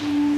So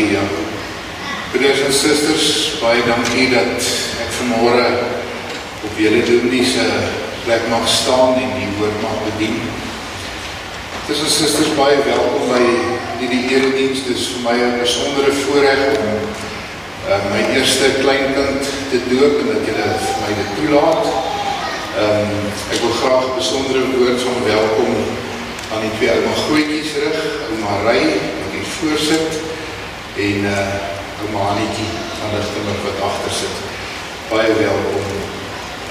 dankie Jan. Broers en susters, baie dankie dat ek vanmôre op julle dominee se plek mag staan en die woord mag bedien. Dis en susters baie welkom by hierdie erediens. Dis vir my 'n besondere voorreg om uh, my eerste kleinkind te doop en dat julle vir my dit toelaat. Ehm um, ek wil graag 'n besondere woord van welkom aan die twee ouma grootjies rig, ouma Ry wat hier voorsit en uh ouma Anetjie van Lichtenburg wat agter sit. Baie welkom.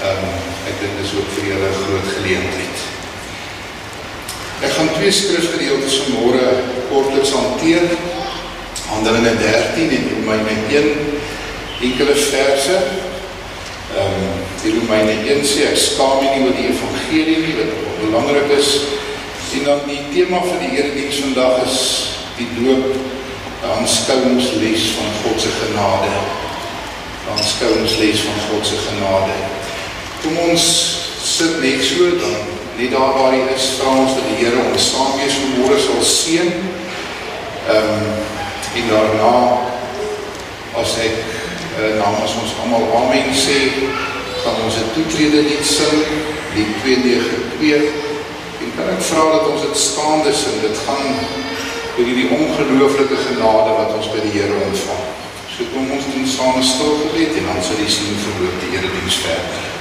Ehm um, ek dink dis ook vir julle 'n groot geleentheid. Ek gaan twee skrifgedeeltes vanmôre kortliks hanteer. Handelinge 13 en Romeine 1 enkele verse. Ehm um, die Romeine 1 sê ek skaam nie oor die evangelie nie wat belangrik is. En dan die tema vir die erediens vandag is die doop, 'n aanskouingsles van God se genade. 'n Aanskouingsles van God se genade. Kom ons sit net so dan net daar waar hy is, vra ons dat die Here ons saam wees vanmôre sal seën. Ehm um, en daarna as ek uh, namens ons almal amen sê, gaan ons 'n toetrede lied sing, lied 292 en kan ek vra dat ons dit staande sing. Dit gaan oor hierdie ongelooflike genade wat ons by die Here ontvang. So kom ons doen saam stil gebed en dan sal die sien verloop die Here diens verder.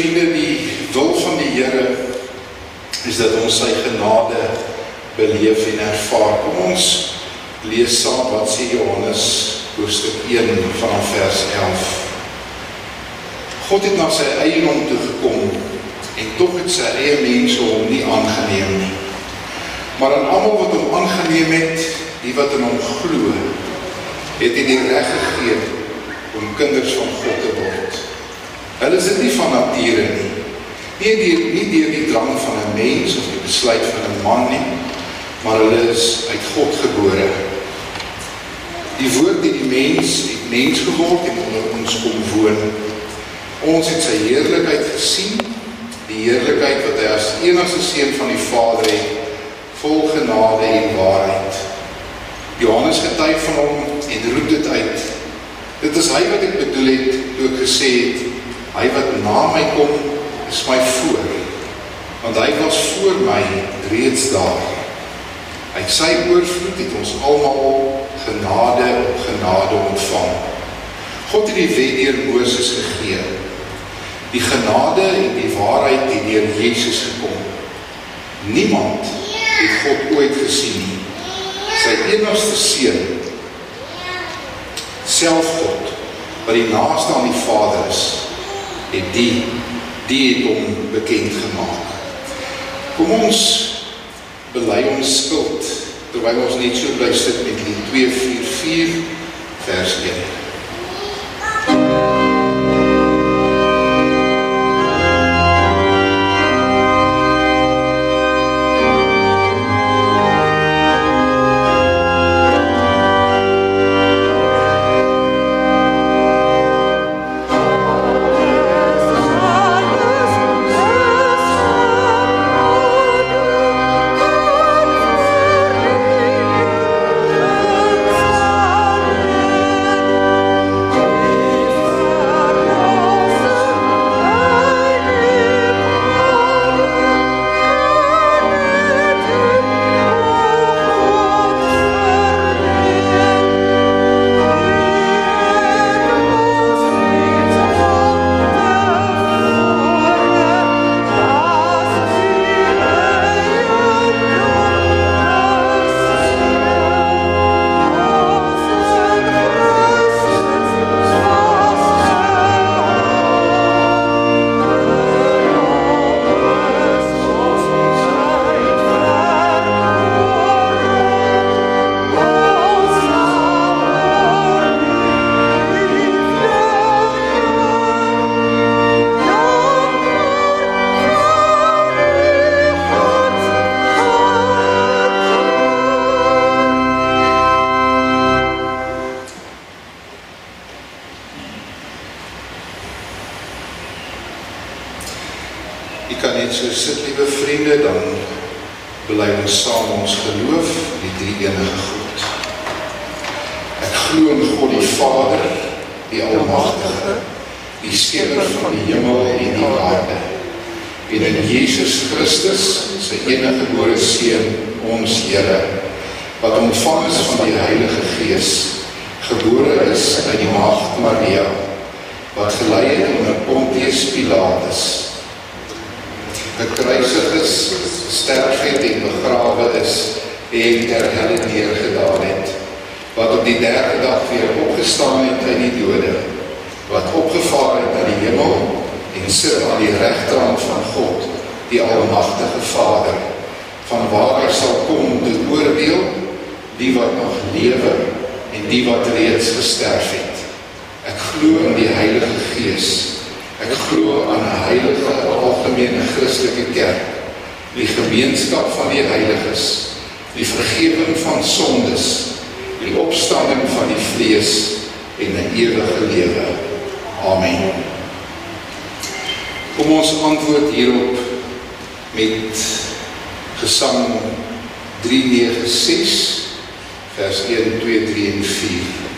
Vriende, die wil van die Here is dat ons sy genade beleef en ervaar. Kom ons lees saam wat sê Johannes hoofstuk 1 vanaf vers 11. God het na sy eie hom toe gekom en tog het sy eie mense hom nie aangeneem nie. Maar aan almal wat hom aangeneem het, die wat in hom glo, het hy die reg gegee om kinders van God te word. Hulle is dit nie van nature nie. Nie deur nie deur die drang van 'n mens of die besluit van 'n man nie, maar hulle is uit God gebore. Die woord het die mens het mens geword en onder ons kom woon. Ons het sy heerlikheid gesien, die heerlikheid wat hy as enigste seun van die Vader het, vol genade en waarheid. Johannes getuig van hom en roep dit uit. Dit is hy wat ek bedoel het toe ek gesê het Hy wat na my kom, is my voor, want hy was voor my reeds daar. Uit sy oorvloed het ons almal genade op genade ontvang. God het die wet deur Moses gegee. Die genade en die waarheid het deur Jesus gekom. Niemand het God ooit gesien nie. Sy enigste seun, self God, wat die naaste aan die Vader is, en die die het hom bekend gemaak. Kom ons bely ons skuld terwyl ons net so bly sit met die 244 vers 1. So sit liewe vriende, dan bely ons saam ons geloof die drie enige God. Ek glo in God die Vader, die Almagtige, die skepper van die hemel en die aarde. En in Jesus Christus, sy enige gebore seun, ons Here, wat ontvang is van die Heilige Gees, gebore is uit die maagd Maria, wat gelei het onder Pontius Pilatus, gekruisig is, sterf het en begrawe is en ter helle neergedaan het, wat op die derde dag weer opgestaan het uit die dode, wat opgevaar het na die hemel en sit aan die rechterhand van God, die almachtige Vader, van waar hy sal kom te oordeel die wat nog lewe en die wat reeds gesterf het. Ek glo in die Heilige Gees, Ek glo aan 'n heilige algemene Christelike kerk, die gemeenskap van die heiliges, die vergifnis van sondes, die opstanding van die vlees en 'n ewige lewe. Amen. Kom ons antwoord hierop met Gesang 396 vers 1 2 3 en 4.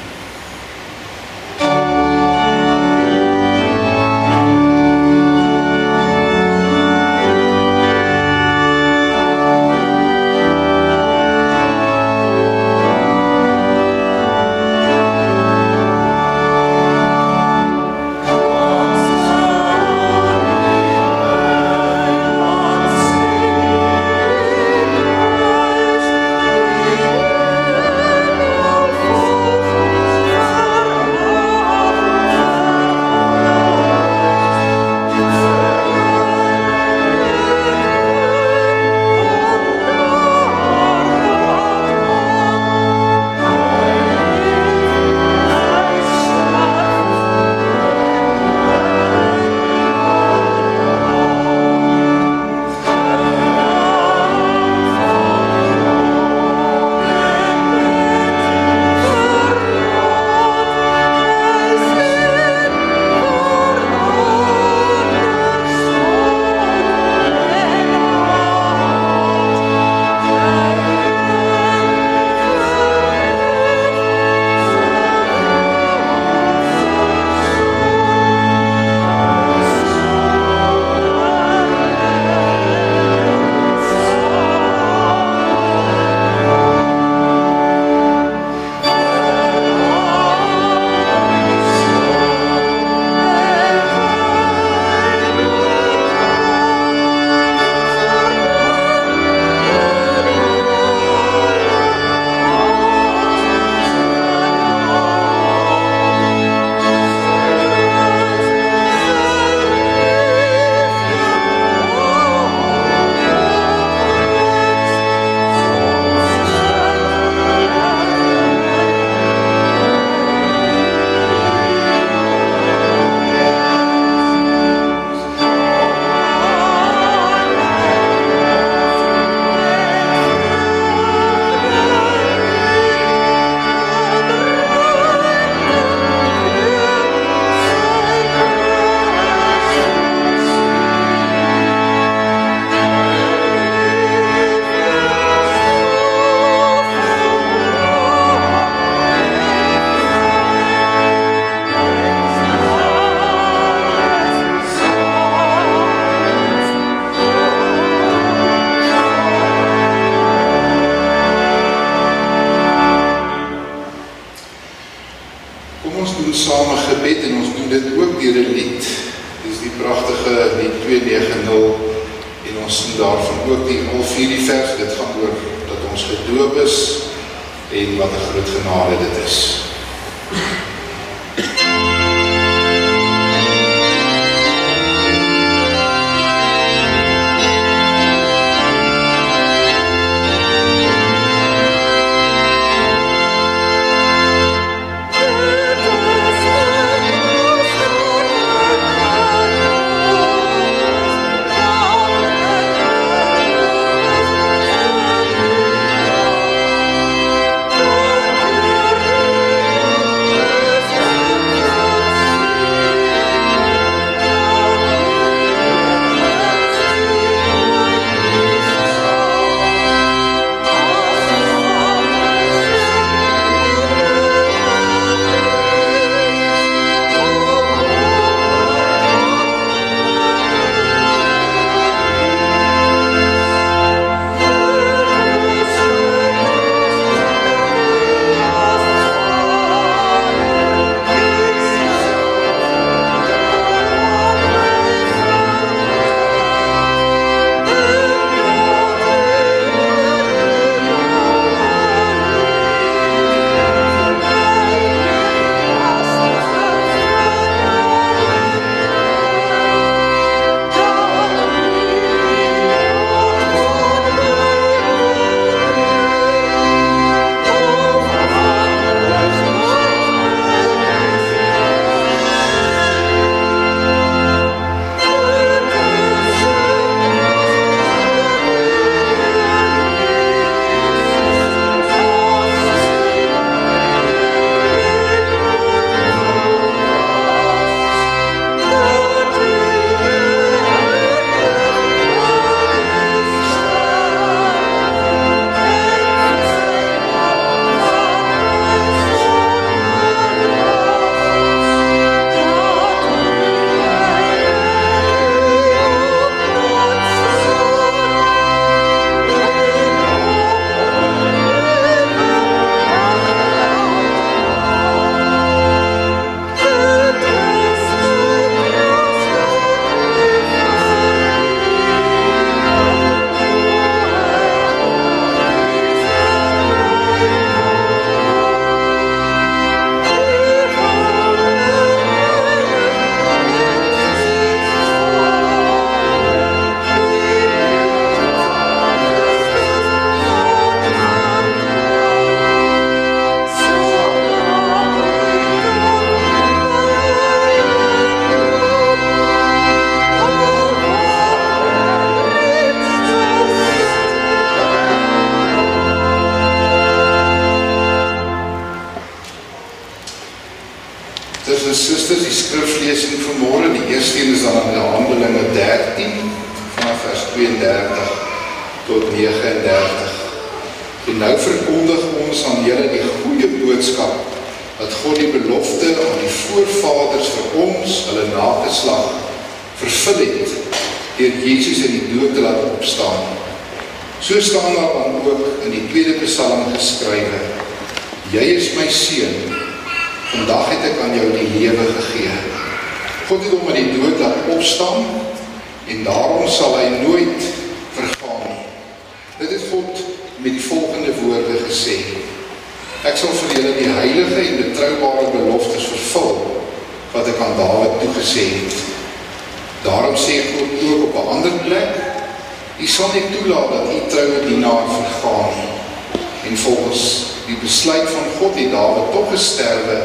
Van God het Dawid tog gesterwe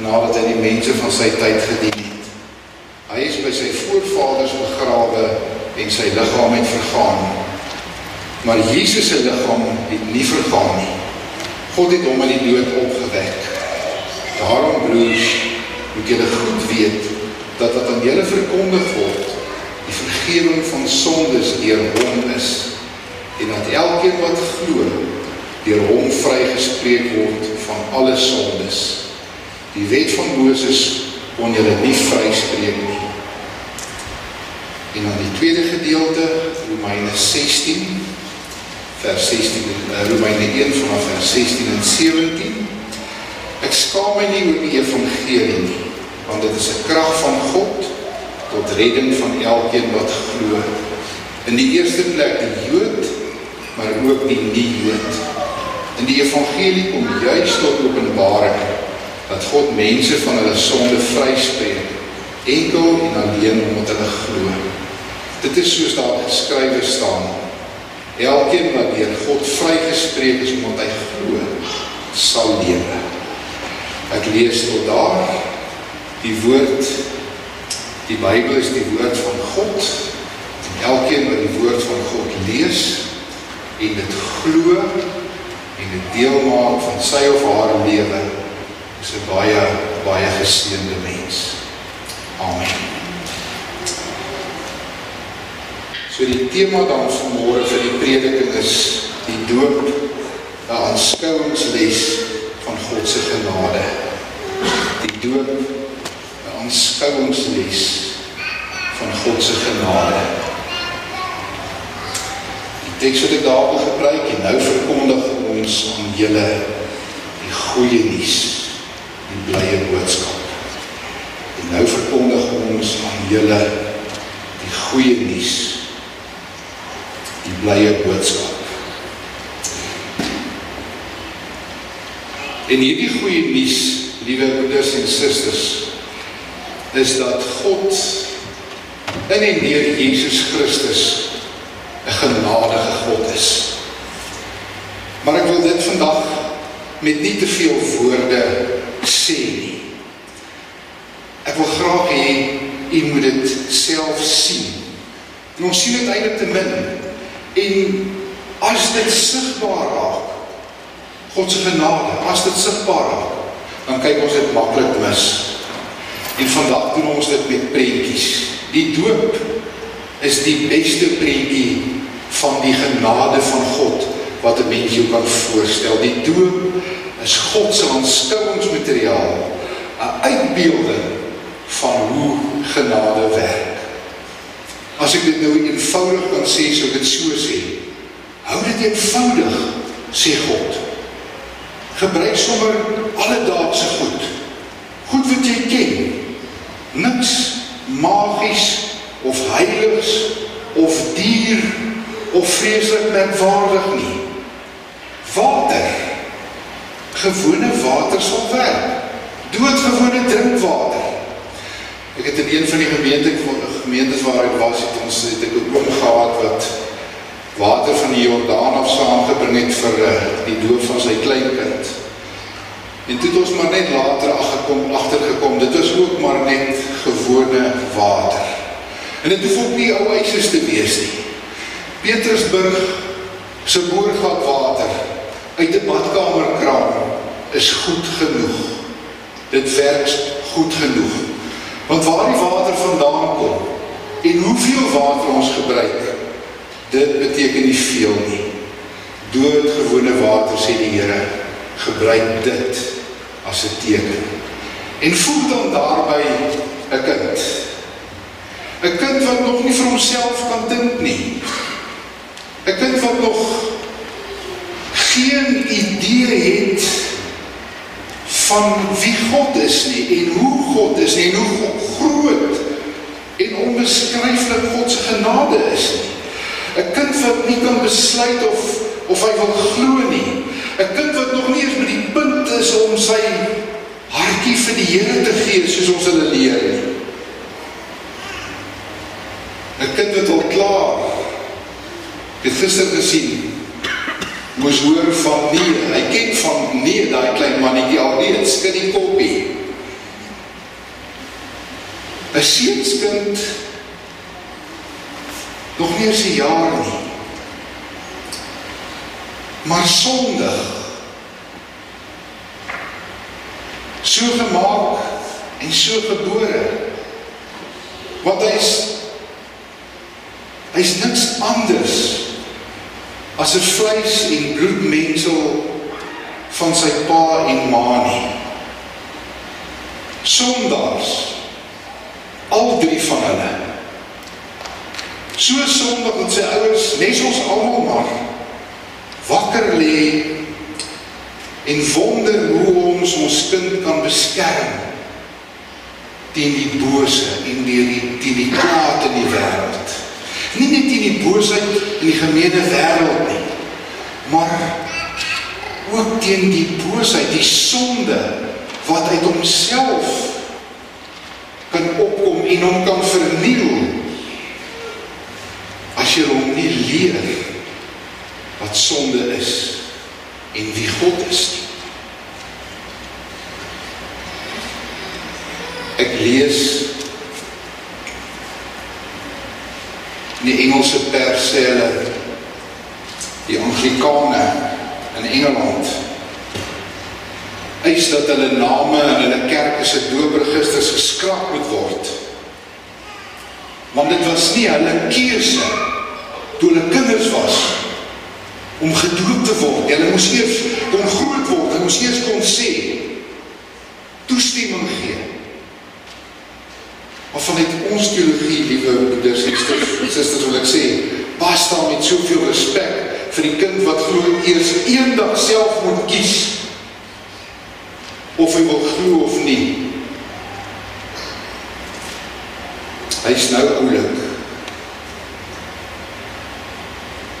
nadat hy die mense van sy tyd gedien het. Hy is by sy voorvaders begrawe en sy liggaam het vergaan. Maar Jesus se liggaam het nie vergaan nie. God het hom uit die dood opgewek. Daarom broers, moet julle goed weet dat wat aan julle verkondig word, die vergifnis van sondes deur hom is en dat elkeen wat glo, deur hom vrygespreek word van alle sondes. Die wet van Moses kon julle nie vryspreek nie. En dan die tweede gedeelte, Romeine 16 vers 16 en Romeine 1 vanaf vers 16 en 17. Ek skaam my nie oor die evangelie nie, want dit is 'n krag van God tot redding van elkeen wat glo. In die eerste plek die Jood, maar ook die nie-Jood. In die evangelie kom juis tot openbaring dat God mense van hulle sonde vryspreek enkel en alleen omdat hulle glo. Dit is soos daar geskrywe staan Elkeen wat deur God vrygespreek is omdat hy glo, sal lewe. Ek lees tot daar die woord die Bybel is die woord van God. En elkeen wat die woord van God lees en dit glo en dit deel maak van sy of haar lewe, is 'n baie baie geseënde mens. Amen. So die tema dan vanmôre vir die prediking is die doop, 'n aanskouingsles van God se genade. Die doop, 'n aanskouingsles van God se genade. Die teks wat ek daar wil gebruik en nou verkondig ons aan julle die goeie nuus, die blye boodskap. En nou verkondig ons aan julle die goeie nuus die blye boodskap. En hierdie goeie nuus, liewe broeders en susters, is dat God in en deur Jesus Christus genadige God is. Maar ek wil dit vandag met nie te veel woorde sê nie. Ek wil graag hê u moet dit self sien. En ons sien dit eintlik te min En as dit sigbaar raak, God se genade, as dit sigbaar raak, dan kyk ons dit maklik mis. En vandag doen ons dit met prentjies. Die doop is die beste prentjie van die genade van God wat 'n mens jou kan voorstel. Die doop is God se aanskouingsmateriaal, 'n uitbeelding van hoe genade werk. As ek dit nou eenvoudig kan sê, sou dit so sê. Hou dit eenvoudig, sê God. Gebruik sommer alledaagse goed. Goed wat jy ken. Niks magies of heiligs of dier of vreeslik merkwaardig nie. Water. Gewone water sal werk. Doodgewone drinkwater. Ek het in een van die gemeente gemeentes waar ek was, het ons het ek 'n oom gehad wat water van die Jordaan af saamgebring het vir uh, die doop van sy kleinkind. En toe het ons maar net later agterkom agtergekom, dit was ook maar net gewone water. En dit hoef ook nie ou eises te wees nie. Petrusburg se boorgat water uit 'n badkamerkraan is goed genoeg. dit werk goed genoeg. Want waar die water vandaan kom en hoeveel water ons gebruik, dit beteken nie veel nie. Doodgewone water sê die Here, gebruik dit as 'n teken. En voel dan daarby 'n kind. 'n Kind wat nog nie vir homself kan dink nie. 'n Kind wat nog geen idee het van wie God is nie en hoe God is en hoe groot en onbeskryflik God se genade is nie. 'n Kind wat nie kan besluit of of hy wil glo nie. 'n Kind wat nog nie eens by die punt is om sy hartjie vir die Here te gee soos ons hulle leer nie. 'n Kind wat al klaar het gister gesien moes hoor van nee, hy ken van nee daai klein mannetjie al nie, dit skud die koppie. 'n Seunskind nog nie 'n jaar nie. Maar sondig. So gemaak en so gebore. Want hy's hy's niks anders as 'n vleis en bloed mensel van sy pa en ma nie. Sondaars al drie van hulle. So sondig dat sy ouers net ons almal maar wakker lê en wonder hoe ons ons kind kan beskerm teen die bose en die teen die kwaad in die wêreld. Nie net teen die boosheid in die gemeene wêreld nie, maar ook teen die boosheid, die sonde wat uit homself kan opkom en hom kan verniel as jy hom nie leer wat sonde is en wie God is nie. Ek lees in die Engelse pers sê hulle die Anglikane in Engeland eis dat hulle name in hulle kerke se doopregisters geskraap moet word. Want dit was nie hulle keuse toe hulle kinders was om gedoop te word. Hulle moes eers kon groot word, hulle moes eers kon sê toestemming gee. Maar vanuit ons teologie, liewe broeders en susters, wil ek sê, pas daar met soveel respek vir die kind wat glo eers eendag self moet kies of hy wil glo of nie. Hy's nou oulik.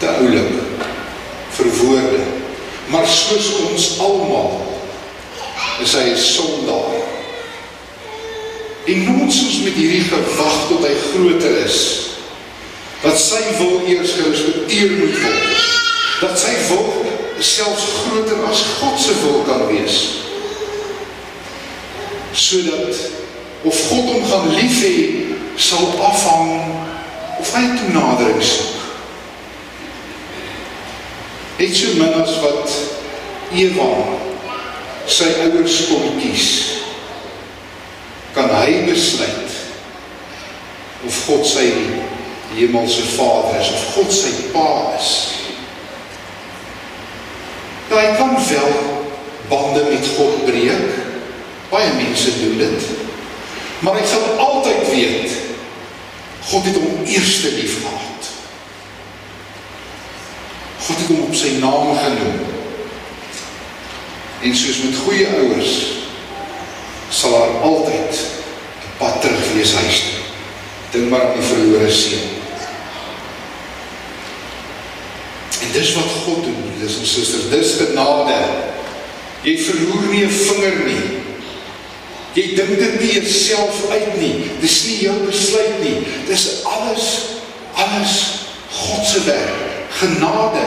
Te oulik vir woorde. Maar soos ons almal is hy 'n sondaar. En ons met hierdie gewag tot hy groter is. Dat sy wil eers gerespekteer moet word. Dat sy wil selfs groter as God se wil kan wees. Sodat of God hom gaan lief hê sal afhang of hy toenadering soek. Net so min as wat Eva sy ouers kon kies kan hy besluit of God sy hemelse Vader is of God sy Pa is. Ja, hy kan wel bande met God breek. Baie mense doen dit. Maar hy sal altyd weet God het hom eerste lief gehad. God het hom op sy naam genoem. En soos met goeie ouers sal daar altyd 'n pad terug wees huis toe. Dink maar aan die verlore seun. En dis wat God doen, broeders en susters, dis genade. Jy verloor nie 'n vinger nie. Jy dink dit nie jouself uit nie. Dis nie jou besluit nie. Dis alles alles God se werk. Genade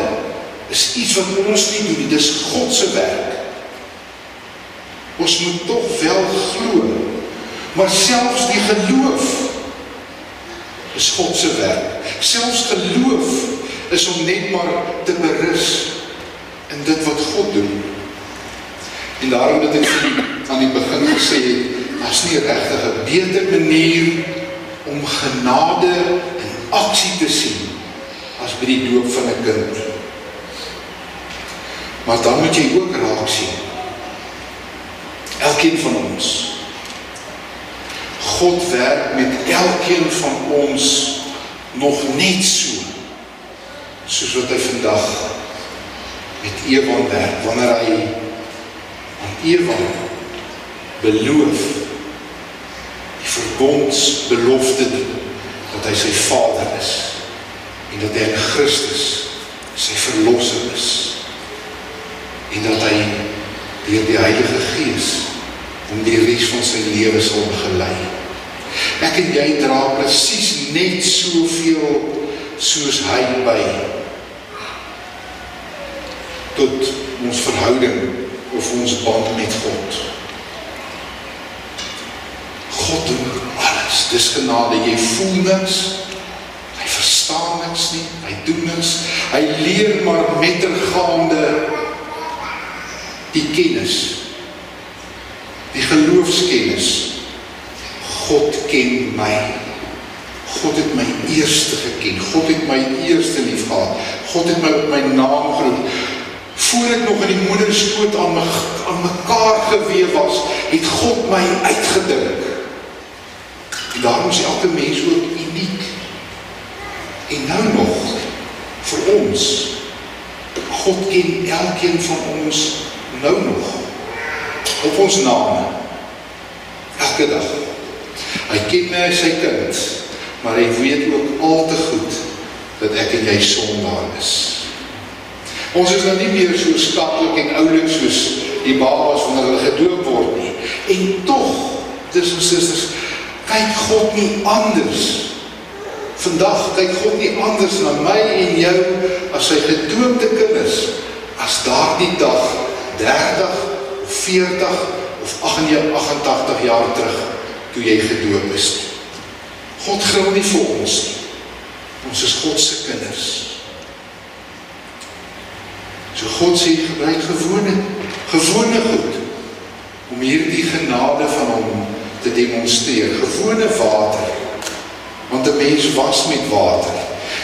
is iets wat ons nie doen nie. Dis God se werk. Ons moet tog wel glo. Maar selfs die geloof is God se werk. Selfs geloof is om net maar te berus in dit wat God doen. En daarom het ek aan die begin gesê het, daar's nie regtig 'n beter manier om genade in aksie te sien as by die doop van 'n kind. Maar dan moet jy ook raak sien. Elkeen van ons. God werk met elkeen van ons nog net so soos wat hy vandag met Eva werk wanneer hy aan Eva beloof die verbondsbelofte doen dat hy sy vader is en dat hy in Christus sy verlosser is en dat hy deur die Heilige Gees om die res van sy lewe sal gelei. Ek en jy dra presies net soveel soos hy by tot ons verhouding of ons band met God. God doen alles. Dis genade. Jy voel niks. Hy verstaan niks nie. Hy doen niks. Hy leer maar mettergaande die kennis. Die geloofskennis. God ken my. God het my eerste geken. God het my eerste liefgehad. God het my op my naam geroep. Voor ek nog in die moederskoot aan my aan mekaar gewewe was, het God my uitgedink. En daarom is elke mens ook uniek. En nou nog vir ons. God ken elkeen van ons nou nog op ons name. Elke dag. Hy ken my as sy kind, maar hy weet ook al te goed dat ek en jy sondaar is. Ons is nou nie meer so skaplik en oulik soos die babas wanneer hulle gedoop word nie. En tog, dis ons susters, kyk God nie anders. Vandag kyk God nie anders na my en jou as sy gedoopte kinders as daardie dag 30 of 40 of 88 jaar terug toe jy gedoop is. God gril nie vir ons nie. Ons is God se kinders. So God sê gebruik gewone gewone goed om hierdie genade van hom te demonstreer. Gewone water. Want 'n mens was met water.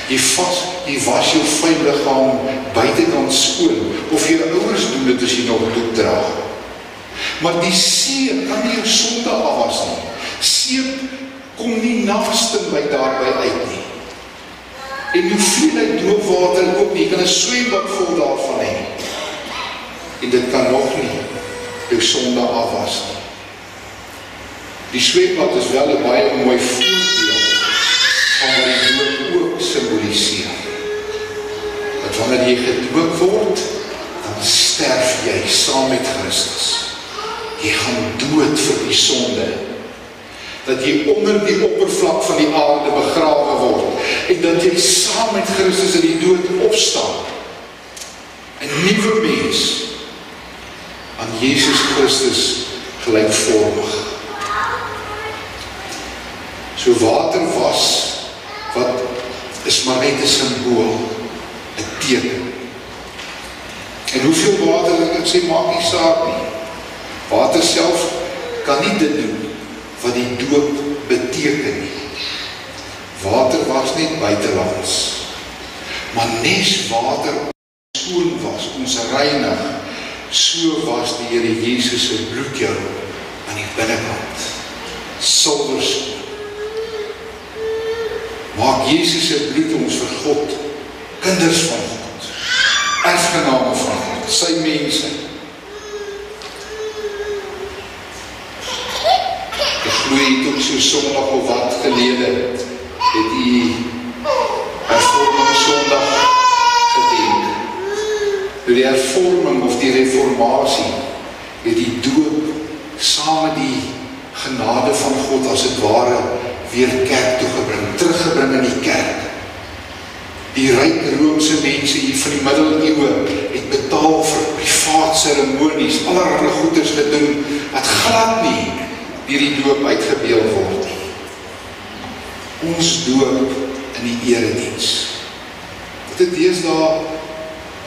Jy vas, jy was jou vuil liggaam buitekant skoon of jou ouers doen dit as jy nog doek dra. Maar die see kan nie jou sonde afwas nie. Seep kom nie naaste by daarby uit nie. En hoeveelheid doopwater ook nie, jy kan 'n swembad vol daarvan hê. En dit kan nog nie jou sonde afwas nie. Die swembad is wel 'n baie mooi voorbeeld van wat die doop ook simboliseer. Dat wanneer jy gedoop word, dan sterf jy saam met Christus. Jy gaan dood vir die sonde dat jy onder die oppervlak van die aarde begrawe word en dat jy saam met Christus in die dood opstaan. 'n Nuwe mens aan Jesus Christus gelykvormig. So water was wat is maar net 'n simbool, 'n teken. En hoeveel water ek sê maak nie saak nie. Water self kan nie dit doen wat die doop beteken nie. Water was net buitelands. Maar nes water skoon was, ons reinig, so was die Here Jesus se bloed jou aan die binnekant. Silwer skoon. Maak Jesus se bloed ons vir God, kinders van God, erfgename van God, sy mense. Glo jy toe so Sondag of wat gelede het u hervorming Sondag gedenk. Door die hervorming of die reformatie het die doop saam met die genade van God as het ware weer kerk toe gebring, teruggebring in die kerk. Die ryk Romeinse mense hier van die middeleeue het betaal vir privaat seremonies, allerlei goederes gedoen wat glad nie hierdie doop uitgebeel word. Ons doop in die erediens. Dit het deesdae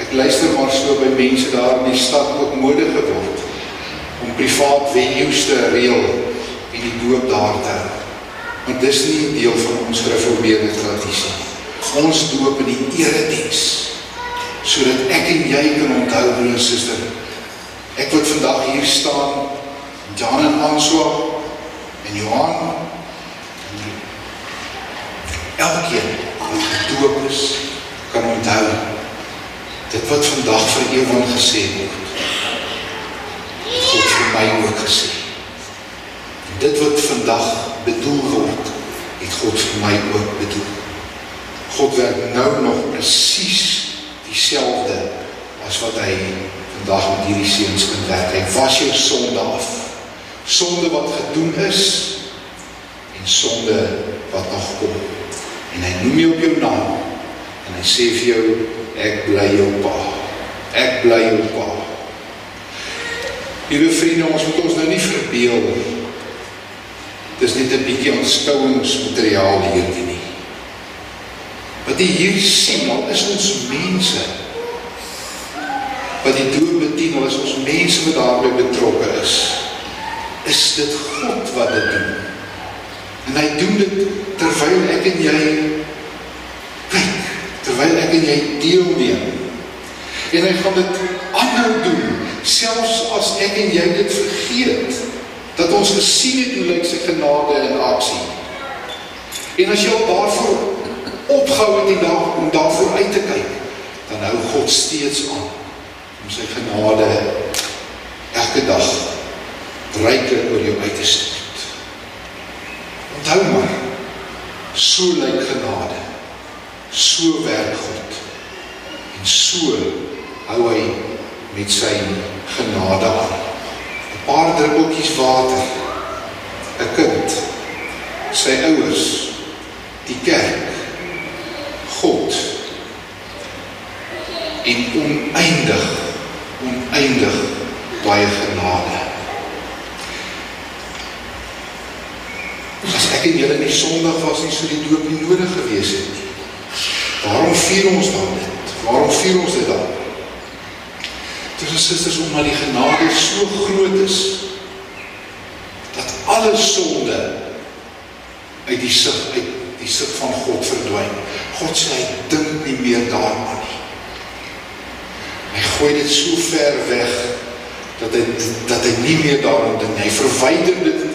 ek luister maar so by mense daar in die stad ook mode geword om privaat venues te reël en die doop daar te hou. Want dis nie deel van ons gereformeerde tradisie. Ons doop in die erediens sodat ek en jy kan onthou broer en suster. Ek wat vandag hier staan, Jan en Answa en Johan elkeen wat gedoop is kan onthou dit wat vandag vir ewig gesê word. God vir my ook gesê. En dit wat vandag bedoel word, het God vir my ook bedoel. God werk nou nog presies dieselfde as wat hy vandag met hierdie seuns kan werk. Hy was jou sonde af. Sonde wat gedoen is en sonde wat nog kom. En hy noem jou op jou naam en hy sê vir jou ek bly jou pa. Ek bly jou pa. Liewe vriende, ons moet ons nou nie verbeel nie dis net 'n bietjie aanskouingsmateriaal hierdie nie. Wat jy hier sien, al is ons mense wat die dood bedien, al is ons mense wat daarbey betrokke is, is dit God wat dit doen. En hy doen dit terwyl ek en jy kyk, terwyl ek en jy deelneem. En hy gaan dit aanhou doen, selfs as ek en jy dit vergeet dat ons gesien het hoe lyk sy genade in aksie. En as jy al daarvoor opgehou het die dag om daarvoor uit te kyk, dan hou God steeds aan om sy genade elke dag ryklik oor jou uit te stort. Onthou maar, so lyk genade, so werk God. En so hou hy met sy genade aan. Paar druppeltjies water, 'n kind, sy ouers, die kerk, God. En oneindig, oneindig baie genade. As ek en julle nie Sondag was nie, sou die doop nie nodig gewees het. Waarom vier ons dan dit? Waarom vier ons dit dan? Broers en susters, omdat die genade so groot is dat alle sonde uit die sig uit die sig van God verdwyn. God sê hy dink nie meer daaraan nie. Hy gooi dit so ver weg dat hy dat hy nie meer daaraan dink nie. Hy verwyder dit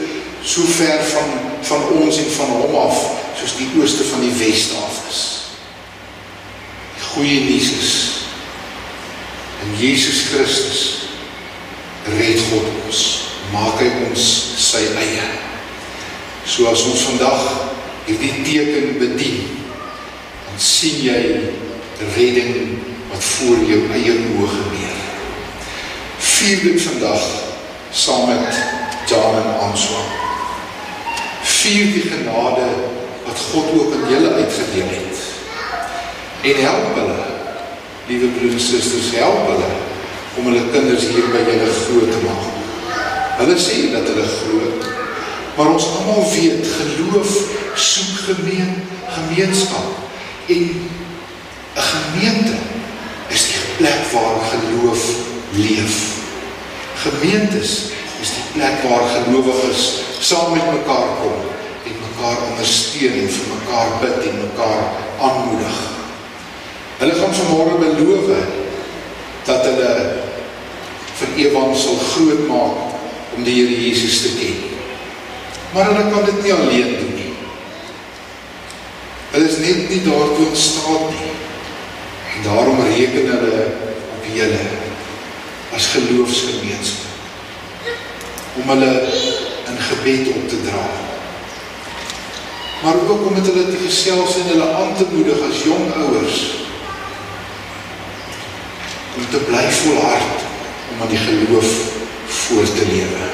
so ver van van ons en van hom af soos die ooste van die weste af is. Die goeie nuus is In Jesus Christus red God ons, maak hy ons sy eie. So as ons vandag hierdie teken bedien, dan sien jy redding wat voor jou eie oë gebeur. Vier dit vandag saam met Jan en Answa. Vier die genade wat God ook aan julle uitgedeel het. En help hulle liewe broers en susters, help hulle om hulle kinders hier by julle groot te maak. Hulle sê dat hulle glo, maar ons almal weet geloof soek gemeen gemeenskap en 'n gemeente is die plek waar geloof leef. Gemeentes is die plek waar gelowiges saam met mekaar kom mekaar ondersteun en vir mekaar bid en mekaar aanmoedig. Hulle gaan vanmôre beloof dat hulle vir ewig sal groot maak om die Here Jesus te ken. Maar hulle kan dit nie alleen doen nie. Hulle is net nie daartoe in staat nie. En daarom reken hulle op julle as geloofsgemeenskap om hulle in gebed op te dra. Maar ook om met hulle te gesels en hulle aan te moedig as jong ouers om te bly volhard om aan die geloof voort te lewe.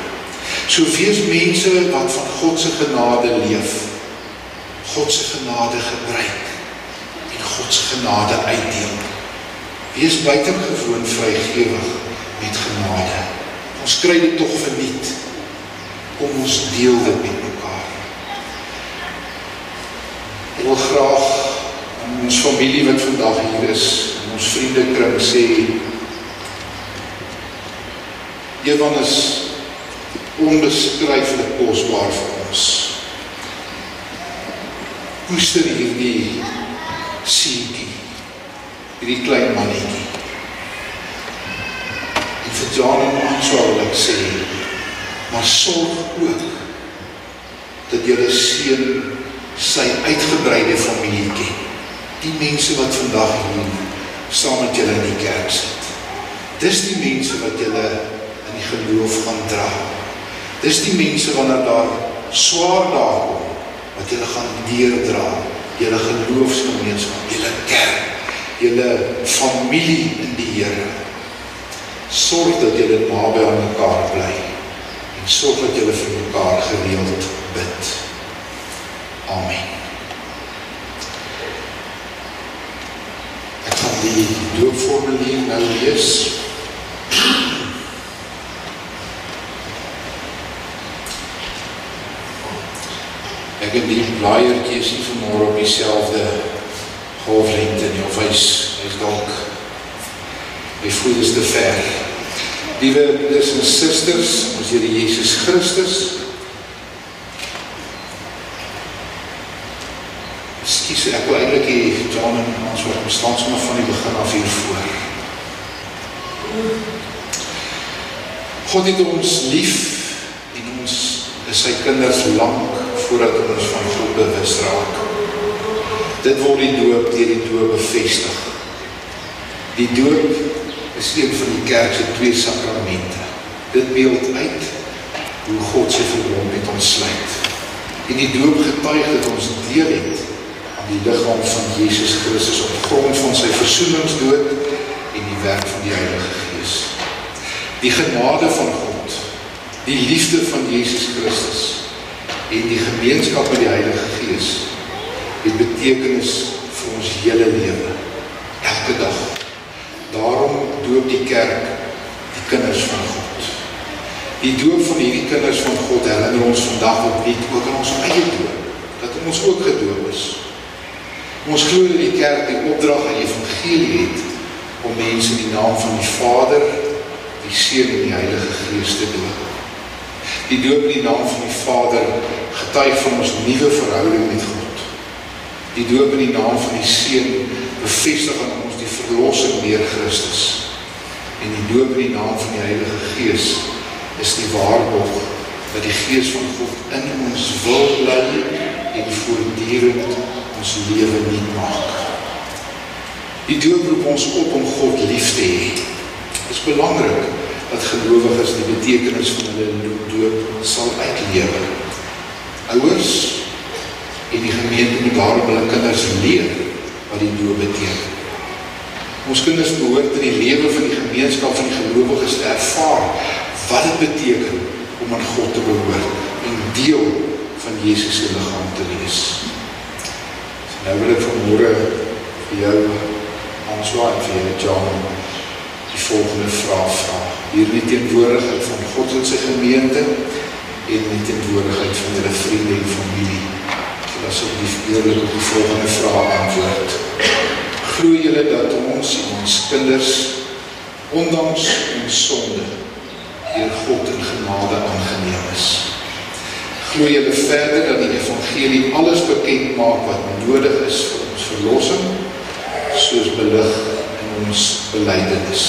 So wees mense wat van God se genade leef. God se genade gebruik en God se genade uitdeel. Wees buitengewoon vrygewig met genade. Ons kry dit tog verniet. Kom ons deel dit met mekaar. Wil graag aan ons familie wat vandag hier is ons vriendekring sê Ewan is onbeskryflik kosbaar vir ons. Koester hierdie seentjie, hierdie klein mannetjie. En vir Jan en ons wil ek sê, maar sorg ook dat julle seun sy uitgebreide familie ken. Die mense wat vandag hier saam met julle in die kerk sit. Dis die mense wat julle in die geloof gaan dra. Dis die mense wanneer daar swaar dae kom wat julle gaan deurdra, julle geloofsgemeenskap, julle kerk, julle familie in die Here. Sorg dat julle naby aan mekaar bly en sorg dat julle vir mekaar gereeld bid. Amen. Ek gaan die doopformulier nou lees. Ek het die blaaiertjie sien vanmôre op dieselfde golflengte nie of hy's hy's dalk hy voel dis te ver. Liewe broeders en susters, ons Here Jesus Christus. Skus, ek wil eintlik hê John en ons wat bestaan sommer van die begin af hier voor. God het ons lief en ons is sy kinders lank voordat ons van God bewus raak. Dit word die doop deur die doop bevestig. Die doop is een van die kerk se twee sakramente. Dit beeld uit hoe God sy verbond met ons sluit. En die doop getuig dat ons deel het die liggaam van Jesus Christus op grond van sy versoeningsdood en die werk van die Heilige Gees. Die genade van God, die liefde van Jesus Christus en die gemeenskap met die Heilige Gees het betekenis vir ons hele lewe elke dag. Daarom doop die kerk die kinders van God. Die doop van hierdie kinders van God herinner ons vandag opnuut ook aan ons eie doop, dat ons ook gedoop is. Ons glo dat die kerk die opdrag aan die evangelie het om mense in die naam van die Vader, die Seun en die Heilige Gees te doop. Die doop in die naam van die Vader getuig van ons nuwe verhouding met God. Die doop in die naam van die Seun bevestig aan ons die verlossing deur Christus. En die doop in die naam van die Heilige Gees is die waarborg dat die Gees van God in ons wil bly en voortdurend ons lewe nuut maak. Die doop roep ons op om God lief te hê. Dit is belangrik dat gelowiges die betekenis van hulle doop sal uitlewe. Ouers en die gemeente moet daarom hulle kinders leer wat die doop beteken. Ons kinders behoort in die lewe van die gemeenskap van die gelowiges te ervaar wat dit beteken om aan God te behoort en deel van Jesus se liggaam te wees. So nou wil ek vanmôre vir jou aanswaai vir jou John die volgende vraag vra. Hier in die teenwoordigheid van God en sy gemeente en in die teenwoordigheid van julle vriende en familie. So asseblief eerlik op die volgende vraag antwoord. Glo julle dat ons en ons kinders ondanks ons sonde deur God in genade aangeneem is? Glo julle verder dat die evangelie alles bekend maak wat nodig is vir ons verlossing soos belig in ons belydenis?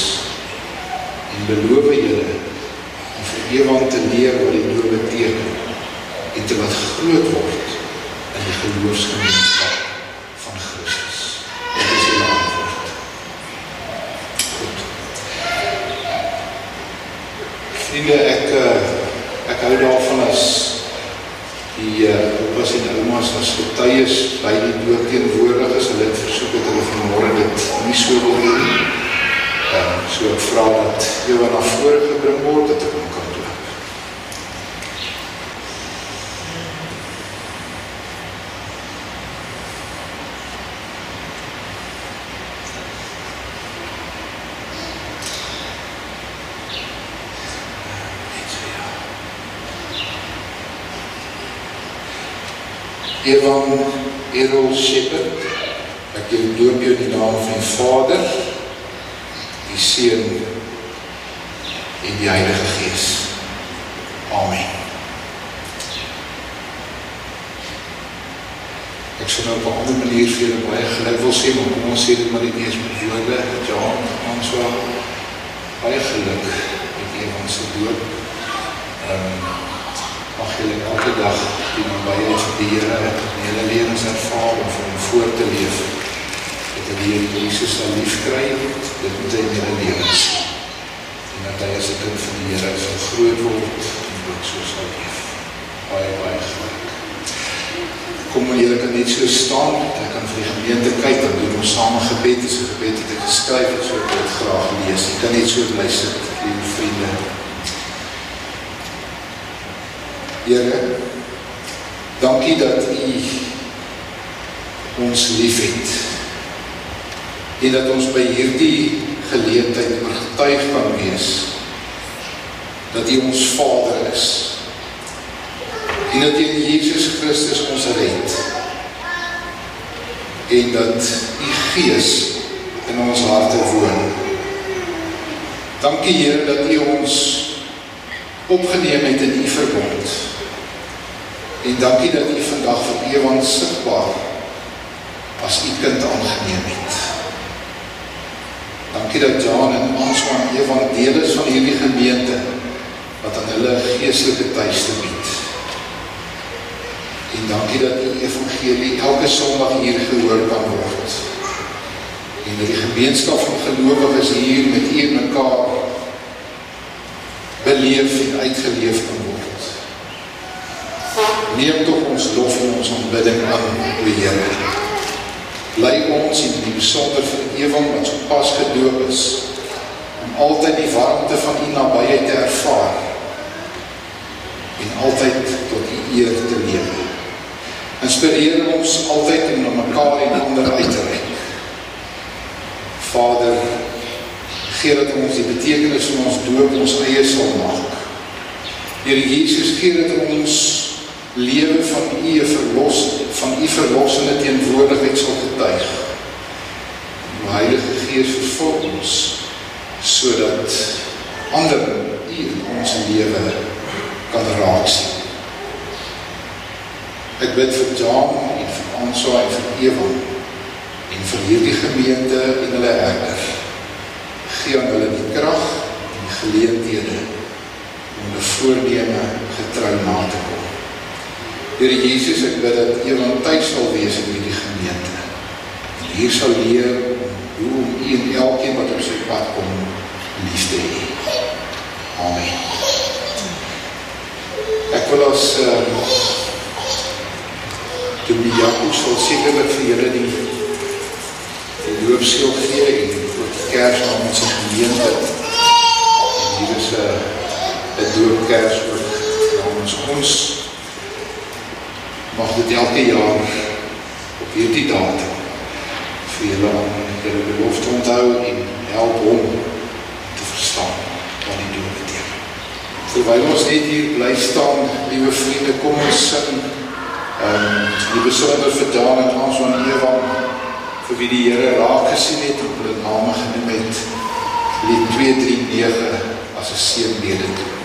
En beloof julle om vir ewig te leer wat die doop beteken en te wat groot word in die geloofsgemeenskap van Christus. Dit is julle antwoord. Goed. Vriende, ek eh, ek hou daarvan as die oupas uh, en oumas as getuies by die doop teenwoordig is, hulle het versoek dat hulle vanmôre dit nie so wil doen nie. Uh, so ek vra dat wat na vore gebring word dat ek hom kan doop. Evan Errol Shepherd, ek jou doop jou in die naam van die Vader, die Seun en die Heilige Gees. Amen. Ek sou nou op 'n ander manier vir julle baie geluk wil sê, maar kom ons sê dit maar net eers met woorde. Ja, ons wa baie geluk met Ewan se. Ehm um, mag julle elke dag die nabyheid van die Here in julle lewens ervaar om vir hom voor te leef. Dat die Here Jesus sal liefkry, dit moet hy in julle lewens. En dat hy as 'n kind van die Here sal groot word en ook so sal leef. Baie baie geluk kom maar julle kan net so staan, ek kan vir die gemeente kyk, dan doen ons saam 'n gebed, dis 'n gebed wat ek geskryf het, so ek dit graag lees. Jy kan net so bly sit, lieve vriende. Here, dankie dat U ons liefhet. En dat ons by hierdie geleentheid oortuig kan wees dat U ons Vader is en dat in Jesus Christus ons red en dat u gees in ons harte woon. Dankie Here dat u ons opgeneem het in u verbond. En dankie dat u vandag vir ewig sigbaar as u kind aangeneem het. Dankie dat Jan en ons van ewig deel is van hierdie gemeente wat aan hulle geestelike tuiste bied. En dankie dat die evangelie elke sondag hier gehoor kan word. En dat die gemeenskap van gelowiges hier met u mekaar beleef en uitgeleef kan word. Neem toch ons lof en ons aanbidding aan, o Heere. Lei ons in die besonder verewing wat so pas gedoop is, om altyd die warmte van die nabijheid te ervaar en altyd tot die eer te leven inspireer ons altyd om na mekaar en ander uit te reik. Vader, gee dat ons die betekenis van ons doop ons eie sal maak. Heer Jesus, gee dat ons lewe van u verlos, van u verlossende teenwoordigheid sal getuig. Die Heilige Gees vervul ons, so dat ander u in ons lewe kan raak sien. Ek bid vir Jan en vir Answa en vir Eva en vir hierdie gemeente en hulle herder. Gee aan hulle die krag en die geleenthede om die voorneme getrou na te kom. Here Jesus, ek bid dat Eva tuis sal wees in hierdie gemeente. En hier sal leer hoe om u en elkeen wat op sy pad kom lief te hê. Amen. Ek wil as uh, toe die Jacobs sal sekerlik vir julle die die loopseel gee en voor die kers aan ons gemeente en hier is een doopkers ook namens ons mag dit elke jaar op hierdie datum vir julle aan julle belofte onthou en help om te verstaan wat die doop beteken. Terwijl ons net hier bly staan, liewe vriende, kom ons sing Um, die besonder vir Daan en Hans van Ewan vir wie die Here raak gesien het op hulle name genoem het lied 239 as 'n seën mede toe.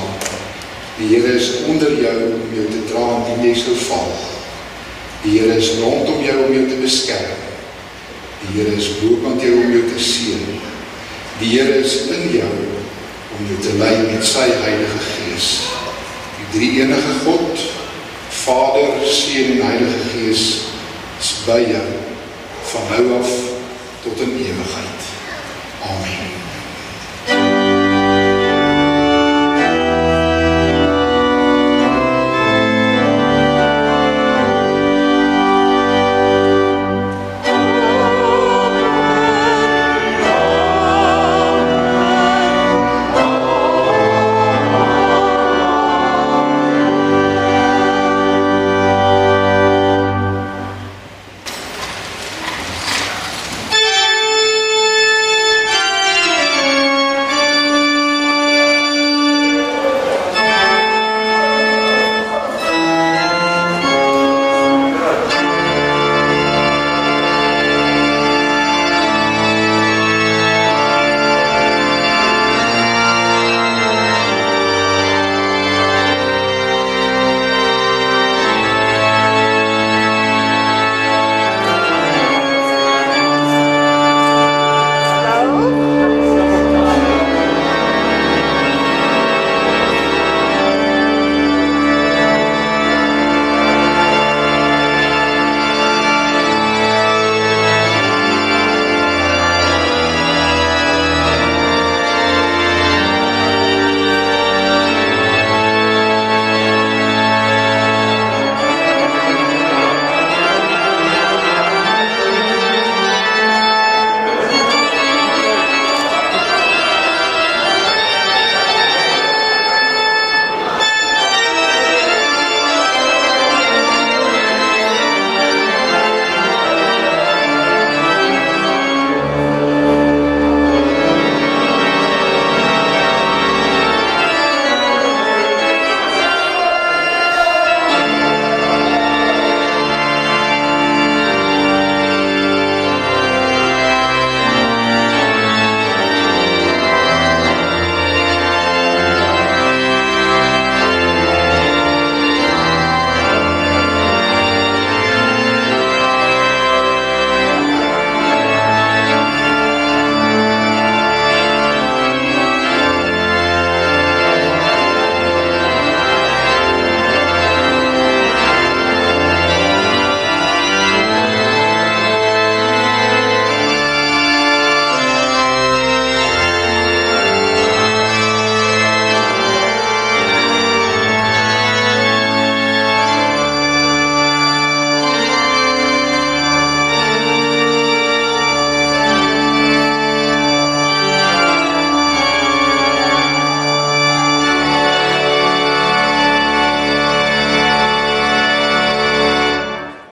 Slaan. Die Here is onder jou om jou te dra indien jy sou val. Die Here is rondom jou om jou te beskerm. Die Here is bokant jou om jou te seën. Die Here is in jou om jou te lei met sy Heilige Gees. Die drie enige God, Vader, Seun en Heilige Gees is by jou van nou af tot in ewigheid.